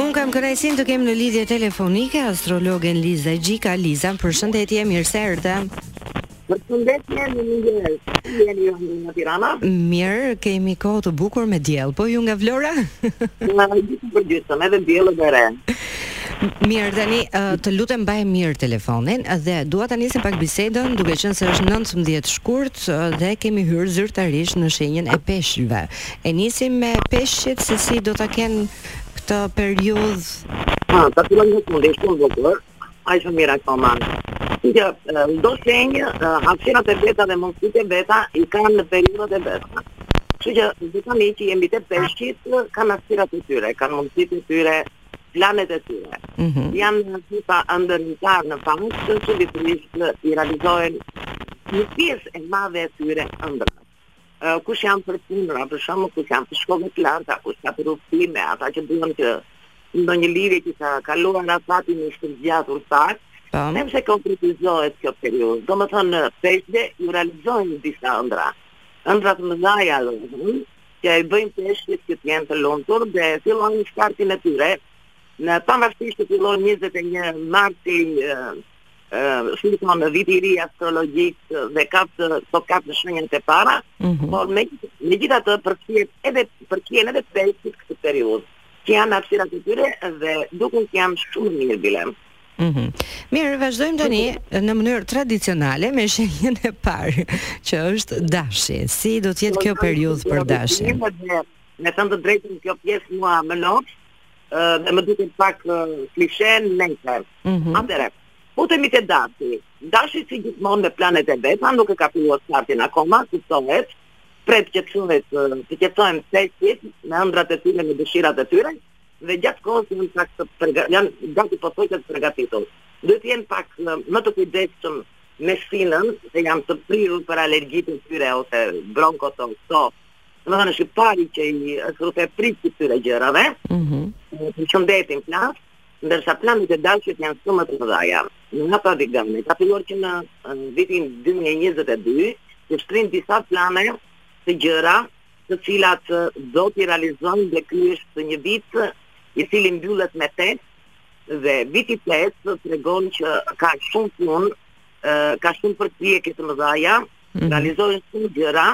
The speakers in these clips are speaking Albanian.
Unë kam kënaqësinë të kem në lidhje telefonike astrologen Liza Gjika. Liza, përshëndetje, mirë se erdhe. Përshëndetje, mirë, jeni ju në Tirana? Mirë, kemi kohë të bukur me diell. Po ju nga Vlora? Nga gjithë për gjithë, edhe diell dhe re. Mirë, tani të lutem mbaje mirë telefonin dhe dua ta nisim pak bisedën duke qenë se është 19 shkurt dhe kemi hyrë zyrtarisht në shenjën e peshqve. E nisim me peshqit se si do ta kenë këtë periudhë. Ah, ta fillojmë nga fundi, shumë bukur. Aq më mirë akoma. Kjo, çdo shenjë, hapësirat e veta dhe mundësitë e veta i kanë në periudhat e veta. Kështu që do të themi që jemi te peshqit, kanë hapësirat e tyre, kanë mundësitë e tyre, planet e tyre. Mm -hmm. Janë tipa ëndërrimtarë në fakt, që sërisht u realizohen një pjesë e madhe e tyre ëndërrat. kush janë për punëra, për shembull kush janë për shkolla të larta, kush janë për udhëtime, ata që kanë ndonjë lidhje që ka kaluar afatin, është stërzgjatur pak, po. Edhe pse konkretizohet kjo periudhë. Domethënë, peshqve iu realizohen disa ëndra. Ëndra të mëdhaja, domethënë, që i bëjnë peshqit që të jenë të lumtur dhe fillojnë startin e tyre. Pavarësisht se fillon 21 marti, si i thonë, viti i ri astrologjik dhe këto, këto shenjat e para, mm -hmm. por me, megjithatë përfshihen edhe, përfshihen edhe peshqit këtë periud, që janë hapësirat e tyre dhe duket që janë shumë mirë bilem. Mm -hmm. Mirë, vazhdojmë tani në mënyrë tradicionale me shenjën e parë, që është dashi. Si do të jetë kjo periudhë për dashin? Me thënë të drejtën kjo pjesë mua më lodh, dhe më duket pak klishe në vetë. Mhm. Atëherë, futemi te dashi. Dashi si gjithmonë me planet e veta, nuk e ka filluar startin akoma, kuptohet, pret që të thuhet të qetësohen peshqit me ëndrat e tyre me dëshirat e tyre dhe gjatë kohës janë pak të përgatitur, janë gati po të përgatitur. Duhet të jenë pak më të kujdesshëm me stinën, se janë të prirur për alergjitë e tyre ose bronkot ose Domethënë, është i pari që i duhet t'u presë të këtyre gjërave. Mhm. Me shëndetin pak, ndërsa planet e dashit janë shumë më të mëdhaja. Në nga pa vegani, ka filluar që në vitin 2022, që shtrijnë disa plane të gjëra, të cilat do t'i realizojnë dhe ky është një vit i cili mbyllet me 8 dhe viti 8 tregon që ka shumë punë, ka shumë përpjekje të mëdha, mm -hmm. realizohen shumë gjëra,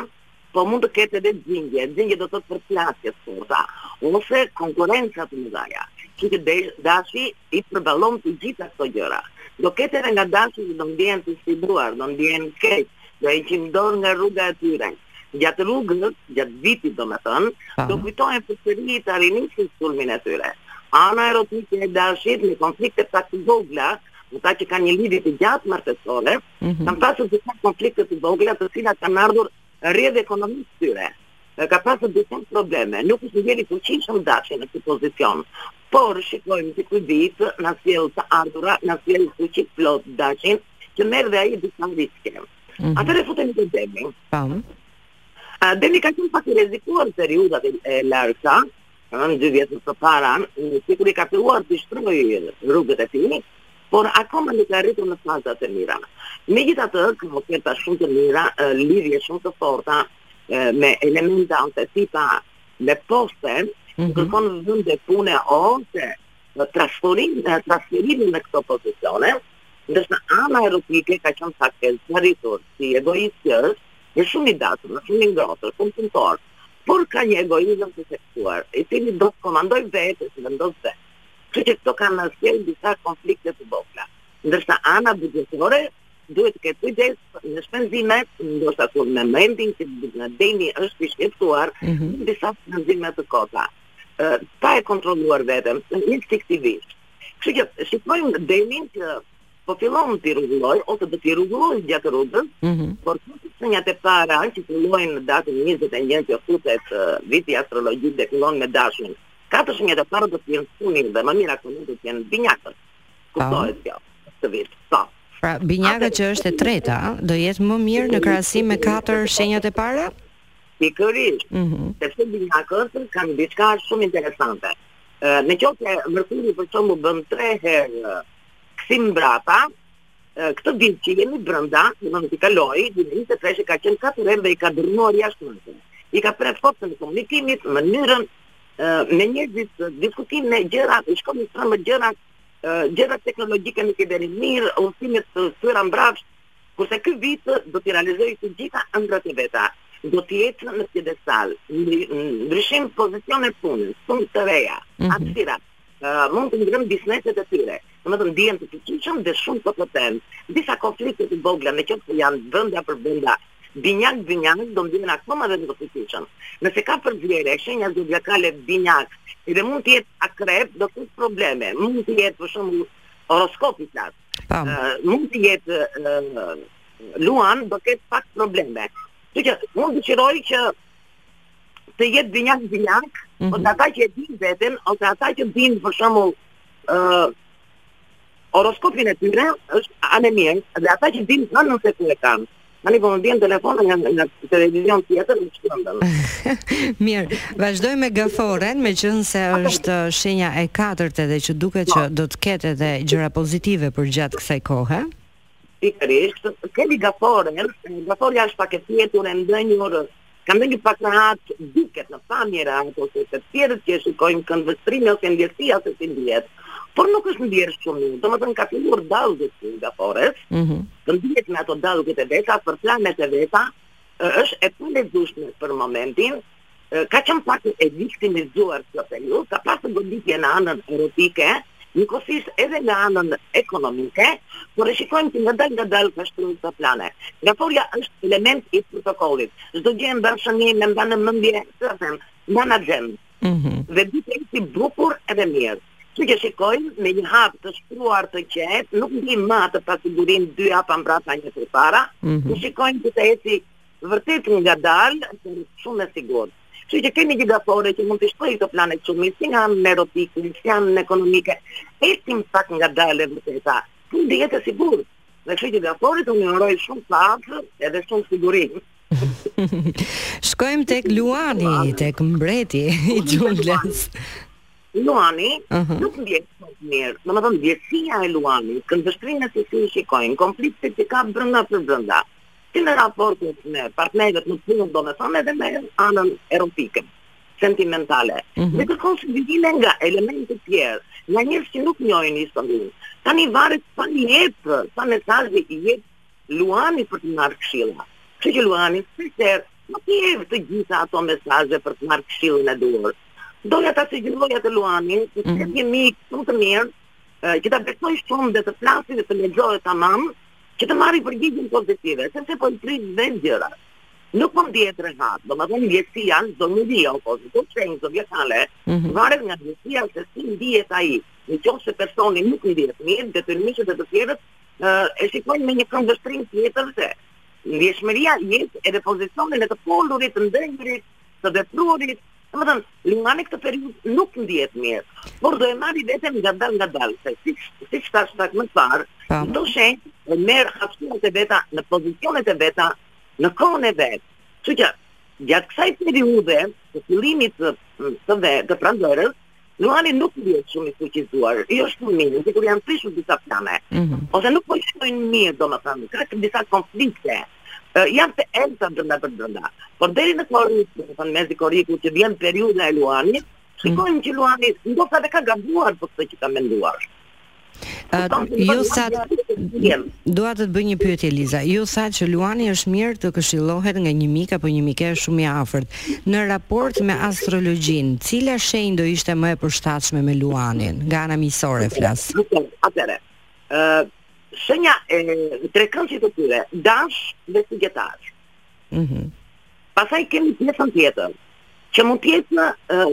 Po mund të ketë edhe xhingje, xhingje do të thotë përplasje të forta, ose konkurrenca të mëdha. Kështu që Dashi i përballon të gjitha këto gjëra. Do ketë edhe nga Dashi që do ndjehen të sfiduar, do ndjehen keq, do heqin dorë nga rruga e tyre. Gjatë rrugës, gjatë vitit domethënë, do kujtohen përsëri ta rinisin sulmin e tyre. Ana erotike e Dashit me konflikte pak të vogla, ata që kanë një lidhje të gjatë martesore, Mhm. Ka pasur disa konflikte të vogla, të cilat kanë ardhur rrjedhë ekonomisë së tyre. E, Ka pasur disa probleme, nuk është ndier i fuqishëm dashi në këtë pozicion. Por shikojmë se ky vit na sjell të ardhura, na sjell fuqi të plotë dashin, që merr dhe ai disa riske. Mhm. Atëherë futemi te demi. Pam. A, Demi ka qenë pak i rrezikuar në periudhat e- e largëta, ëh, në dy vjet më para, sikur i ka filluar të shtrojë rrugët e tij, por akoma nuk ka arritur në fazat e mira. Megjithatë, ka oferta shumë të mira, lidhje shumë të forta me elementa ose tipa me poste, mm -hmm. kërkon vende pune ose në transferim, në transferim në këto pozicione, ndërsa ana erotike ka qenë pak e acaruar, si egoist që është, dhe shumë i dashur, shumë i ngrohtë, shumë punëtor, por ka një egoizëm të theksuar, i cili do të komandojë vetë, të vendosë vetë. Kështu që këto kanë sjellë disa konflikte të vogla. Ndërsa ana buxhetore duhet të ketë kujdes në shpenzimet, ndërsa kur në momentin që demi është i shqetësuar, mm disa shpenzime të kota. Ë pa e kontrolluar veten, instinktivisht. Kështu që shikojmë demin që po fillon t'i rregullojë ose do t'i rregullojë gjatë rrugës, mm -hmm. por shenjat e para që fillojnë në datën 21 që futet viti astrologjik dhe fillon me dashin Katër shenjat e para do të jenë shumë mirë dhe më mirë akoma do të jenë binjakët. Kuptohet kjo këtë vit. Po. Pra binjakët që është e treta do jetë më mirë në krahasim me katër shenjat e para? Pikërisht. Mm -hmm. Sepse binjakët kanë diçka shumë interesante. Në qoftë se Merkuri për shembull bën 3 herë kthim mbrapa, këtë vit që jemi brenda, domethënë kaloi, domethënë ka qenë katër herë dhe i ka dërmuar jashtë mase i ka prerë forcën e komunikimit, mënyrën me njerëzit diskutime gjëra, në shkollë në shkollë me gjëra, gjëra teknologjike nuk i bëri mirë, udhëtimet e tyre mbrapsht, kurse këtë vit do t'i realizojë të gjitha ëndrat e veta, do të jetë në pjedestal, ndryshim pozicione pune, punë të reja, mm -hmm. hapësira, Uh, mund të ngrenë bizneset e tyre. Domethënë ndihen të fuqishëm dhe shumë potentë. Disa konflikte të vogla në qoftë janë brenda për brenda Binjak Binjak do ndihen akoma dhe më të fuqishëm. Nëse ka përzierje, shenja zodiakale Binjak, dhe mund të jetë Akrep, do të ketë probleme. Mund të jetë për shembull horoskopi flas. Tam. Mund të jetë Luan, do të ketë pak probleme. Kështu që unë dëshiroj që të jetë Binjak Binjak, mm -hmm. ose ata që e dinë veten, ose ata që dinë për shembull ë Horoskopin e tyre është ana e mirë dhe ata që dinë Hënën se ku e kanë. Tani po më bien në telefon nga një televizion tjetër më shkon dot. Mirë, vazhdoj me gaforen, meqënëse është shenja e katërt edhe që duket që do të ketë edhe gjëra pozitive përgjatë kësaj kohe. Pikërisht, kemi gaforen, gaforja është pak e fjetur e ndënjur Ka ndenjur pak rehat, duket në pamje rehat ose të tjerët që e shikojnë këndvështrimi ose ndjesia se si ndihet. Por nuk është ndjerë shumë mirë, domethënë ka filluar dallgët e Gafores, mm -hmm. të ndihet me ato dallgët e veta, për planet e veta, është e palëvizshme për momentin, ka qënë pak e viktimizuar kjo periudhë, ka pasë goditje në anën erotike, Njëkohësisht edhe nga anën ekonomike, por e shikojmë që ngadalë ngadalë ka shtruar këto plane. Gaforja është element i protokollit. Çdo gjë e mban shënim, e mban në mendje, si ta them, mban axhendë. Dhe duhet të eci bukur edhe mirë. Kështu që shikojmë me një hap të shtruar të qetë, nuk ndjen më atë pasigurinë dy hapa mbrapa një përpara, po shikojmë që të eci vërtet ngadalë dhe shumë e sigurt. Kështu që kemi një Gafore që mund të shtojë këto plane të shumit, si nga ana erotike, si nga ana ekonomike, ecim pak ngadalë e vërteta, të ndihet e sigurt. Dhe kështu që Gafores unë i uroj shumë fat edhe shumë siguri. Shkojmë tek Luani, tek mbreti i xhunglës. Luani uh -huh. nuk ndihet shumë mirë. Domethënë, ndjesia e Luanit, këndvështrimi se si i shikojnë, konflikte që ka brënda për brënda. si në raport me partnerët në punë, domethënë edhe me anën erotike, sentimentale. Mm -hmm. Dhe kërkon sugjerime nga elementë të tjerë, nga njerëz që nuk njohin historinë. Tani varet sa i jep, sa mesazhe i jep Luani për të marrë këshilla. Kështu që Luani, sepse nuk i jep të gjitha ato mesazhe për të marrë këshillën e duhur. Doja t'i sugjeroja Luanit, që mm -hmm. të gjejë mik shumë të mirë, që ta besojë shumë dhe të flasin dhe të dëgjohet tamam, që të marri përgjigjen pozitive, sepse po i prish vetë gjërat. Nuk po ndjehet rehat, domethënë ndjesia në çdo njeri apo çdo shenjë zodiakale, varet nga ndjesia se si ndihet ai. Në qoftë se personi nuk ndihet mirë, detyrimisht edhe të tjerët e shikojnë me një këndvështrim tjetër se ndjeshmëria jep edhe pozicionin e të folurit, të ndënjurit, të vepruarit, Domethënë, Luani këtë periudhë nuk ndjehet mirë, por do e marri veten ngadalë ngadalë, se siç siç thashë pak më parë, çdo shenjë e merr hapësirat e veta në pozicionet e veta në kohën e vet. Kështu që gjatë kësaj periudhe të fillimit të të, të pranverës, Luani nuk ndjehet shumë i fuqizuar, jo shumë mirë, sikur janë prishur disa plane. Mm -hmm. Ose nuk po i shkojnë mirë, domethënë, ka disa konflikte. Uh, janë të elta brenda për brenda. Por deri në korrik, domethënë mezi korriku që vjen periudha e Luanit, mhm. shikojmë mm -hmm. që Luani ndoshta dhe ka gabuar për këtë që ka menduar. Ëh, ju thatë dua të të bëj një pyetje Liza. Ju thatë që Luani është mirë të këshillohet nga një mik apo një mike shumë e afërt. Në raport me astrologjinë, cila shenjë do ishte më e përshtatshme me Luanin? Nga ana miqësore flas. Atëre. Ëh, shenja e trekëndëshit të tyre, dash dhe shigjetar. Mhm. Pastaj kemi pjesën tjetër, që mund të jetë në uh,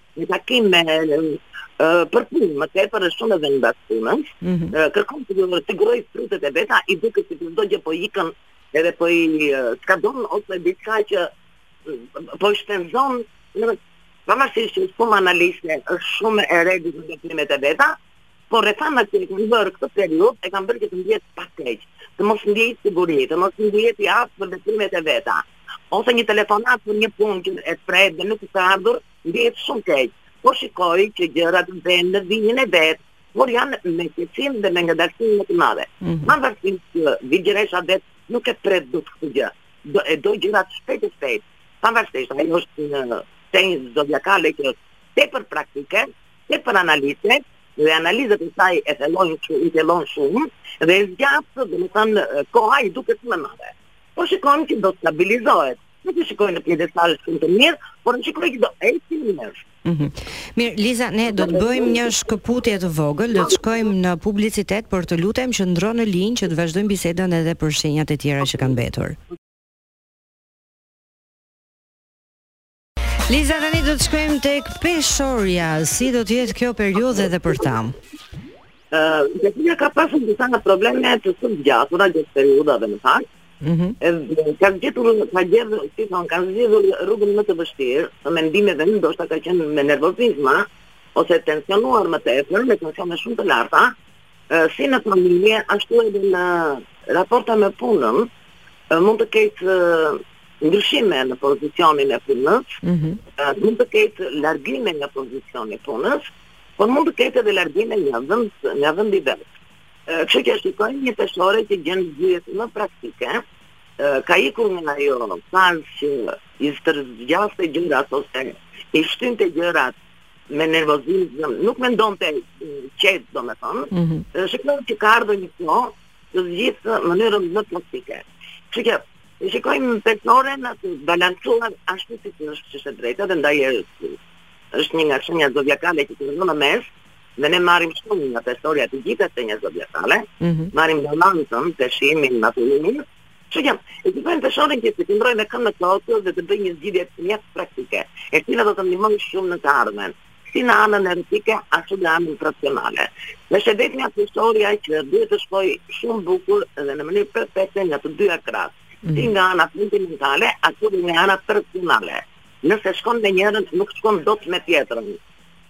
Në takim më për punë, më tepër është shumë e dhënë pas punës. Mm -hmm. Kërkon të sigurojë frutet e veta, i duket se çdo gjë po i ikën edhe po i skadon ose diçka që po i shpenzon pavarësisht se shumë analiste është shumë e rregullt në veprimet e veta. Por rrethanat që e kanë bërë këtë periudhë e kanë bërë që të ndihet pak keq, të mos ndiejë siguri, të mos ndihet i aftë për veprimet e veta. Ose një telefonatë për një punë që e pret dhe nuk i ka ardhur, ndihet shumë keq. Po shikoj që gjërat vijnë në vijën e vet, por janë me qetësim dhe me ngadalësim më të madhe. Pavarësisht që Virgjëresha vetë nuk e pret dot këtë gjë, do e do gjërat shpejt e shpejt. Pavarësisht, ajo është një shenjë zodiakale që është tepër praktike, Tepër analitike, dhe analizat e saj e thellojnë që i thellon shumë dhe e zgjat, domethënë, koha i duket më e madhe. Po shikojmë që do të stabilizohet. Nuk e shikoj në pjesën e saj shumë të mirë, por në shikojnë që do e si në mërë. Mm -hmm. Mirë, Liza, ne do të bëjmë një shkëputje të vogël, do të shkojmë në publicitet por të lutem qëndro në linjë që të vazhdojmë bisedën edhe për shenjat e tjera që kanë mbetur. Liza tani do të shkojmë tek peshorja, si do të jetë kjo periudhë edhe për ta. Ëh, uh, gjithnjë ka pasur disa nga probleme të stërzgjatura gjatë periudhave në fakt. Mhm. Mm ka gjetur ka gjetur si thonë ka zgjedhur rrugën më të vështirë, të mendimeve ndoshta ka qenë me nervozizëm ose tensionuar më tepër, me tensione shumë të larta, si në familje, ashtu edhe në raporte me punën, mund të ketë ndryshime në pozicionin e punës, mund të ketë largime nga pozicioni i punës, por mund të ketë edhe largime nga vend, nga vendi vet. Kështu që shikojmë një peshore që gjen zgjidhje më praktike, ka ikur nga ajo fazë që i stërzgjaste gjërat ose i shtynte gjërat me nervozizëm, nuk mendonte qetë, domethënë, mm -hmm. shikon që ka ardhur një kohë të zgjidhë mënyrën më praktike. Kështu që Të shikojmë peshoren aty të balancuar ashtu siç është, siç është e drejta dhe ndaj është është një nga shenjat zodiakale që është në mes dhe ne marrim shumë nga peshorja të gjitha shenjat zodiakale. Mm -hmm. Marrim balancën, peshimin, maturimin. Kështu që e shikojmë peshoren që të qëndrojë me këmbë në tokë dhe të bëjë një zgjidhje mjaft praktike, e cila do ta ndihmojë shumë në të ardhmen. si në anën erotike ashtu dhe në anën profesionale. Është e vetmja peshorja që duhet të shkojë shumë bukur dhe në mënyrë perfekte nga të dyja krahët, si mhm. nga ana sentimentale ashtu dhe nga ana profesionale. Nëse shkon me njërën, nuk shkon dot me tjetrën.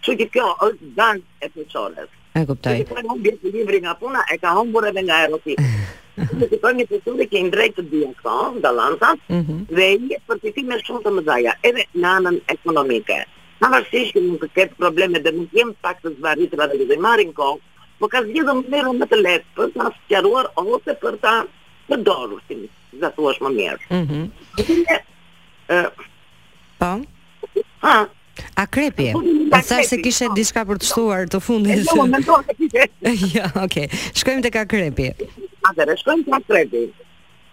Kështu që kjo është dashje e peshores. E kuptoj. Ti po humbi të libri nga puna, e ka humbur edhe nga erotika. Ne të kemi të tjerë që i drejt të dy këto, balanca, mm -hmm. dhe i jep përfitime shumë të mëdha, edhe në anën ekonomike. Pavarësisht që mund të ketë probleme dhe mund të jenë pak të zvarritura dhe do të marrin kohë, por ka zgjedhur mënyrën më të lehtë për ta sqaruar ose për ta përdorur, si ta thuash më mirë. Mhm. Mm po. Ha. Akrepi. Po thash se kishe diçka për të shtuar të fundit. Jo, mendoj se kishe. Jo, okay. Shkojmë tek akrepi. Atëherë shkojmë tek akrepi.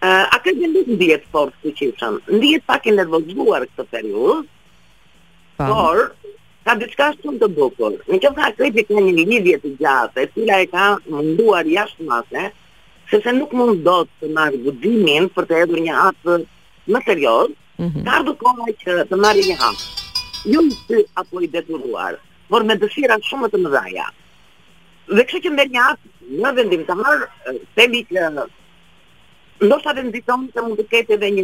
Uh, akrepi nuk ndihet fort fuqishëm. Ndihet pak i nervozuar këtë periudhë, Por, ka diçka shumë të bukur. Në qoftë se akrepi ka një lidhje të gjatë, e cila e ka munduar jashtë mase, sepse nuk mund dot të marrë guximin për të hedhur një hap më serioz, mm -hmm. ka ardhur koha që të marrë një hap. Jo i shtyrë apo i detyruar, por me dëshira shumë më të mëdha. Dhe kështu që merr një hap në vendim të marrë, themi që ndoshta mendohet se mund të ketë edhe një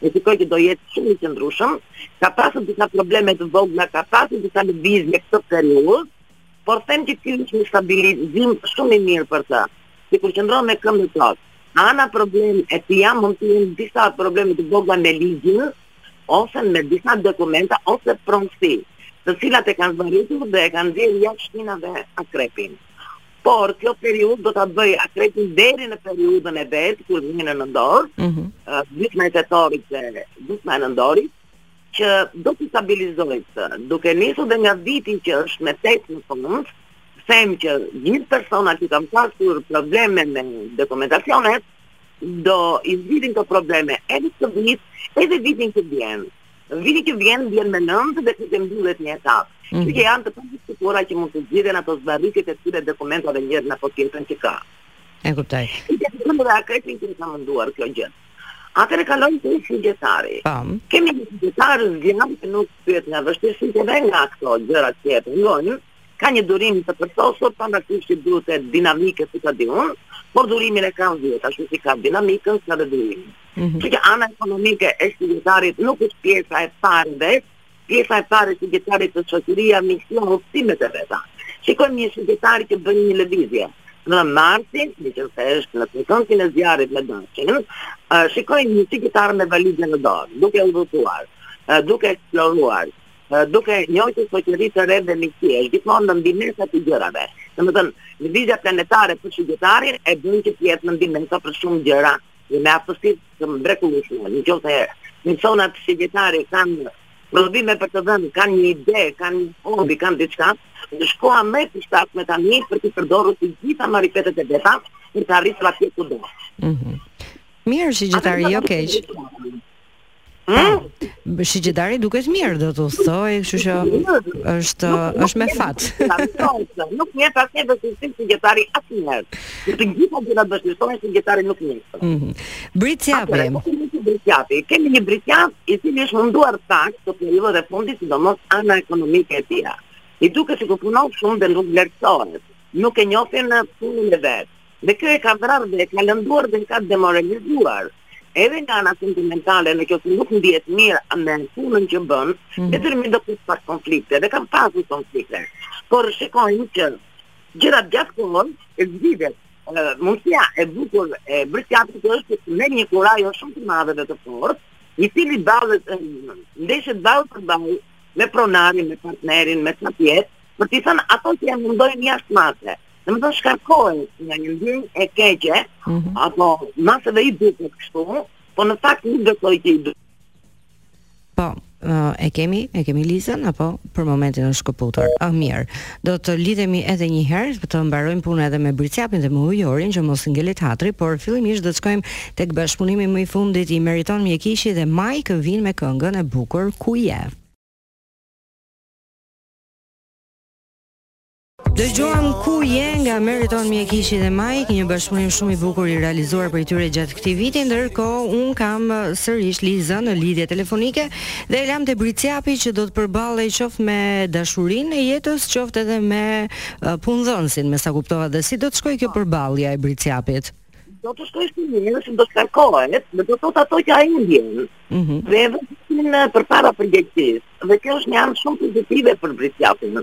e shikoj që do jetë shumë i qëndrueshëm, ka pasur disa probleme të vogla, ka pasur disa lëvizje këtë periudhë, por them që ky është një stabilizim shumë i mirë për të. Sikur qëndron me këmbë në tokë, ana problemet i kam mund të jenë disa probleme të vogla me ligjin, ose me disa dokumenta, ose pronësi, të cilat e kanë zvarritur dhe e kanë nxjerrë jashtë shinave akrepin. Por kjo periudhë do ta bëjë akrepin deri në periudhën e vet kur vjen në nëndor, ëh, mm -hmm. gjysma e tetorit dhe gjysma e nëndorit që do të stabilizohet duke nisur dhe nga viti që është me tetë në fund, them që gjithë persona që kanë pasur probleme me dokumentacionet do i zgjidhin këto probleme edhe këtë vit, edhe vitin që vjen. Viti që vjen vjen me nëntë dhe që mbyllet një etapë. Mm. Kështu që janë të pandiskutuara që mund të zgjidhen ato zvarritjet e këtyre dokumentave njërën apo tjetrën që ka. E kuptoj. Edhe shumë dhe akrepin e ka munduar kjo gjë. Atëherë kalojmë te shigjetari. Po. Kemi një shigjetar dinamik që nuk pyet nga vështirësitë dhe nga këto gjëra që e pengojnë, ka një durim të përsosur, pavarësisht që duket dinamik e të të diun, por durimin e ka në vete, ashtu siç ka dinamikën, ka dhe durimin. Mhm. Që që ana ekonomike e shigjetarit nuk është pjesa e parë dhe pjesa e parë e shigjetarit është shoqëria, miqësia, udhëtimet e veta. Shikojmë një shigjetar që bën një lëvizje me marsin, meqenëse është në trekëndëshin e zjarrit me dashin, uh, shikojmë një shigjetar me valixhe në dorë, duke udhëtuar, uh, duke eksploruar, uh, duke njojtë shoqëri të re dhe miqësi, është gjithmonë në ndihmesa të gjërave. Domethënë, lëvizja planetare për shigjetarin e bën që të jetë në ndihmesa për shumë gjëra dhe me aftësi të mrekullueshme, në qoftë se personat shigjetarë kanë prodhime për të dhënë, kanë një ide, kanë një hobi, kanë diçka, është koha më e përshtatshme tani për të përdorur të gjitha marifetet e veta për të arritur atje ku do. Mhm. Mirë shigjetari, jo keq. Hmm? Shigjetari duket mirë, do të thoj, kështu që është është me fat. Nuk jepet, domethënë, shigjetari asnjëherë. Të gjitha gjërat do të shkojnë shigjetari nuk jepet. Mhm. Bricjapi. Bricjapi, kemi një bricjap i cili është munduar pak këtë periudhën e fundit, sidomos ana ekonomike e tij. I duket sikur punon shumë dhe nuk vlerësohet. Nuk e njohin në punën e vet. Dhe kjo e ka vrarë dhe e ka lënduar dhe e ka demoralizuar edhe nga ana sentimentale në qoftë se nuk ndihet mirë me punën që bën, mm. detyrimisht do të pas konflikte dhe kanë pasur konflikte. Por shikojmë që gjërat gjatë kohës zgjidhen. Mundësia e bukur e Bricjapit është që merr një kurajo shumë të madhe dhe të fortë, i cili ballet, ndeshet ballë për ballë me pronarin, me partnerin, me çfarë për t'i thënë ato që e mundojnë jashtë mase. Domethënë shkarkohet nga një ndjenjë e keqe, mm -hmm. apo masë dhe i dhëtë në kështu, po në fakt një dhe të i dhëtë. Po, e kemi, e kemi Lizën, apo për momentin është shkëputur. A, ah, mirë, do të lidhemi edhe një herë, për të mbarojmë punë edhe me Bricjapin dhe me Ujorin, që mos ngelet hatri, por fillimisht do të shkojmë tek bashkëpunimi më i fundit i Meriton Mjekiqi dhe Majk, vijnë me këngën e bukur Ku je. Dëgjuam ku je nga Meriton Mjekiqi dhe Majk, një bashkëpunim shumë i bukur i realizuar prej tyre gjatë këtij viti, ndërkohë unë kam uh, sërish Lizën në lidhje telefonike dhe e lamë te Bricjapi që do të përballej qoftë me dashurinë e jetës, qoftë edhe me uh, punëdhënësin, me sa kuptova dhe si do të shkojë kjo përballja e Bricjapit do të shkojë shumë mirë nëse do të kërkohet, do të thotë ato që ai ndjen. Mm -hmm. Dhe vetëm përpara përgjegjësisë. Dhe kjo është një anë shumë pozitive për Bricjapin.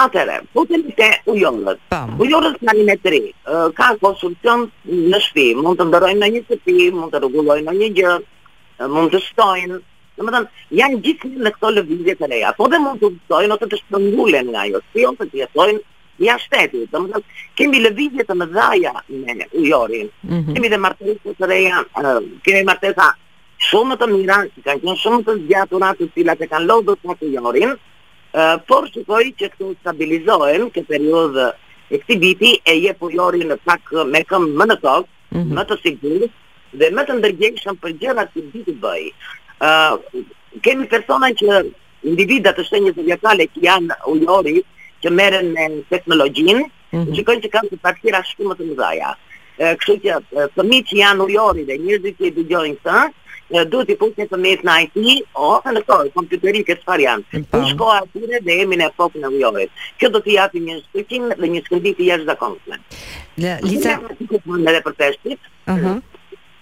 Atëherë, po te Ujorët. Ujorët njëmetri, ka konstruksion në shpi, mund të ndërrojnë ndonjë shtëpi, mund të rregullojnë ndonjë gjë, mund të shtojnë, domethënë, janë gjithnjë në këto lëvizje të reja, po dhe mund të shtojnë, ose të shpërngulen nga jo, si ose të jetojnë, jashtë shtetit, domethënë, kemi lëvizje të mëdhaja me ujorin, mm -hmm. kemi dhe martesa të reja, kemi martesa shumë të mira, që kanë qenë shumë të zgjatura të cilat e kanë lodhur ujorin, Por shikoj që këto stabilizohen këtë periudhë e këtij viti e jep ujorin një pak me këmbë më në tokë, mm -hmm. më të sigurt dhe më të ndërgjegjshëm për gjërat që di të bëj. Ë uh, kemi persona që individë të shenjës vegetale që janë ujori që merren me teknologjinë, Mhm. Shikoj që kanë përparësira shumë më të mëdhaja. Kështu që fëmijët që janë ujori dhe njerëzit që i dëgjojnë këtë, duhet t'i fusin fëmijët në IT ose në kompjuteri, çfarë janë. Në po. shkollë atyre dhe jemi në epokën e ujorit. Kjo do t'i japë një shkëlqim dhe një shkëndijë të jashtëzakonshme. Liza, po edhe për Peshqit. Ëh.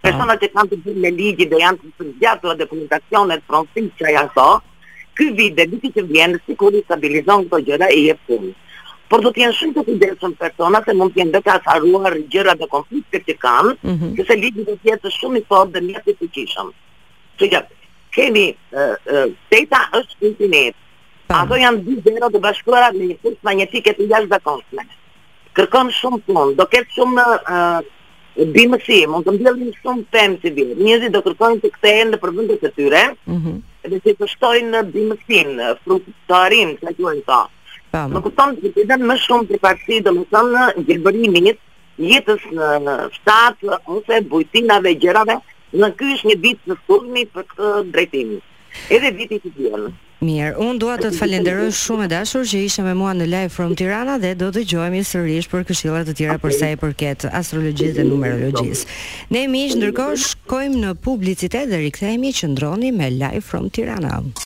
Personat që kanë të bëjnë me ligjin dhe janë të tejzgjatura dokumentacionet pronësi, çaj so, ky vit dhe viti që vjen, sikur i stabilizon këto gjëra i jep fund. Por do të jenë shumë të kujdesshëm personat se mund të jenë vetë acaruar gjëra dhe konflikte që kanë, mm -hmm. sepse ligji do të jetë shumë i fort dhe mjaft i fuqishëm. Që kemi, teta është infinit, ato janë dy zero të bashkuara me një fushë magnetike të jashtëzakonshme. Kërkon shumë punë, do ketë shumë Bimësi, mund të mbjellin shumë pemë sivjet. Njerëzit do kërkojnë të kthehen nëpër vendet e tyre, mm -hmm. dhe të investojnë në bimësinë, frutarinë, që të e ta. Më kupton, t'i jepet më shumë përparësi domethënë gjelbërimit, jetës në, në fshat, ose bujtinave, gjërave, në ky është një vit sulmi për këtë drejtim. Edhe viti që vjen. Mirë, unë dua të të falenderoj shumë e dashur që ishe me mua në Live from Tirana dhe do dëgjohemi sërish për këshilla të tjera për sa i përket astrologjisë dhe numerologjisë. Ne miq ndërkohë shkojmë në publicitet dhe rikthehemi qëndroni me Live from Tirana.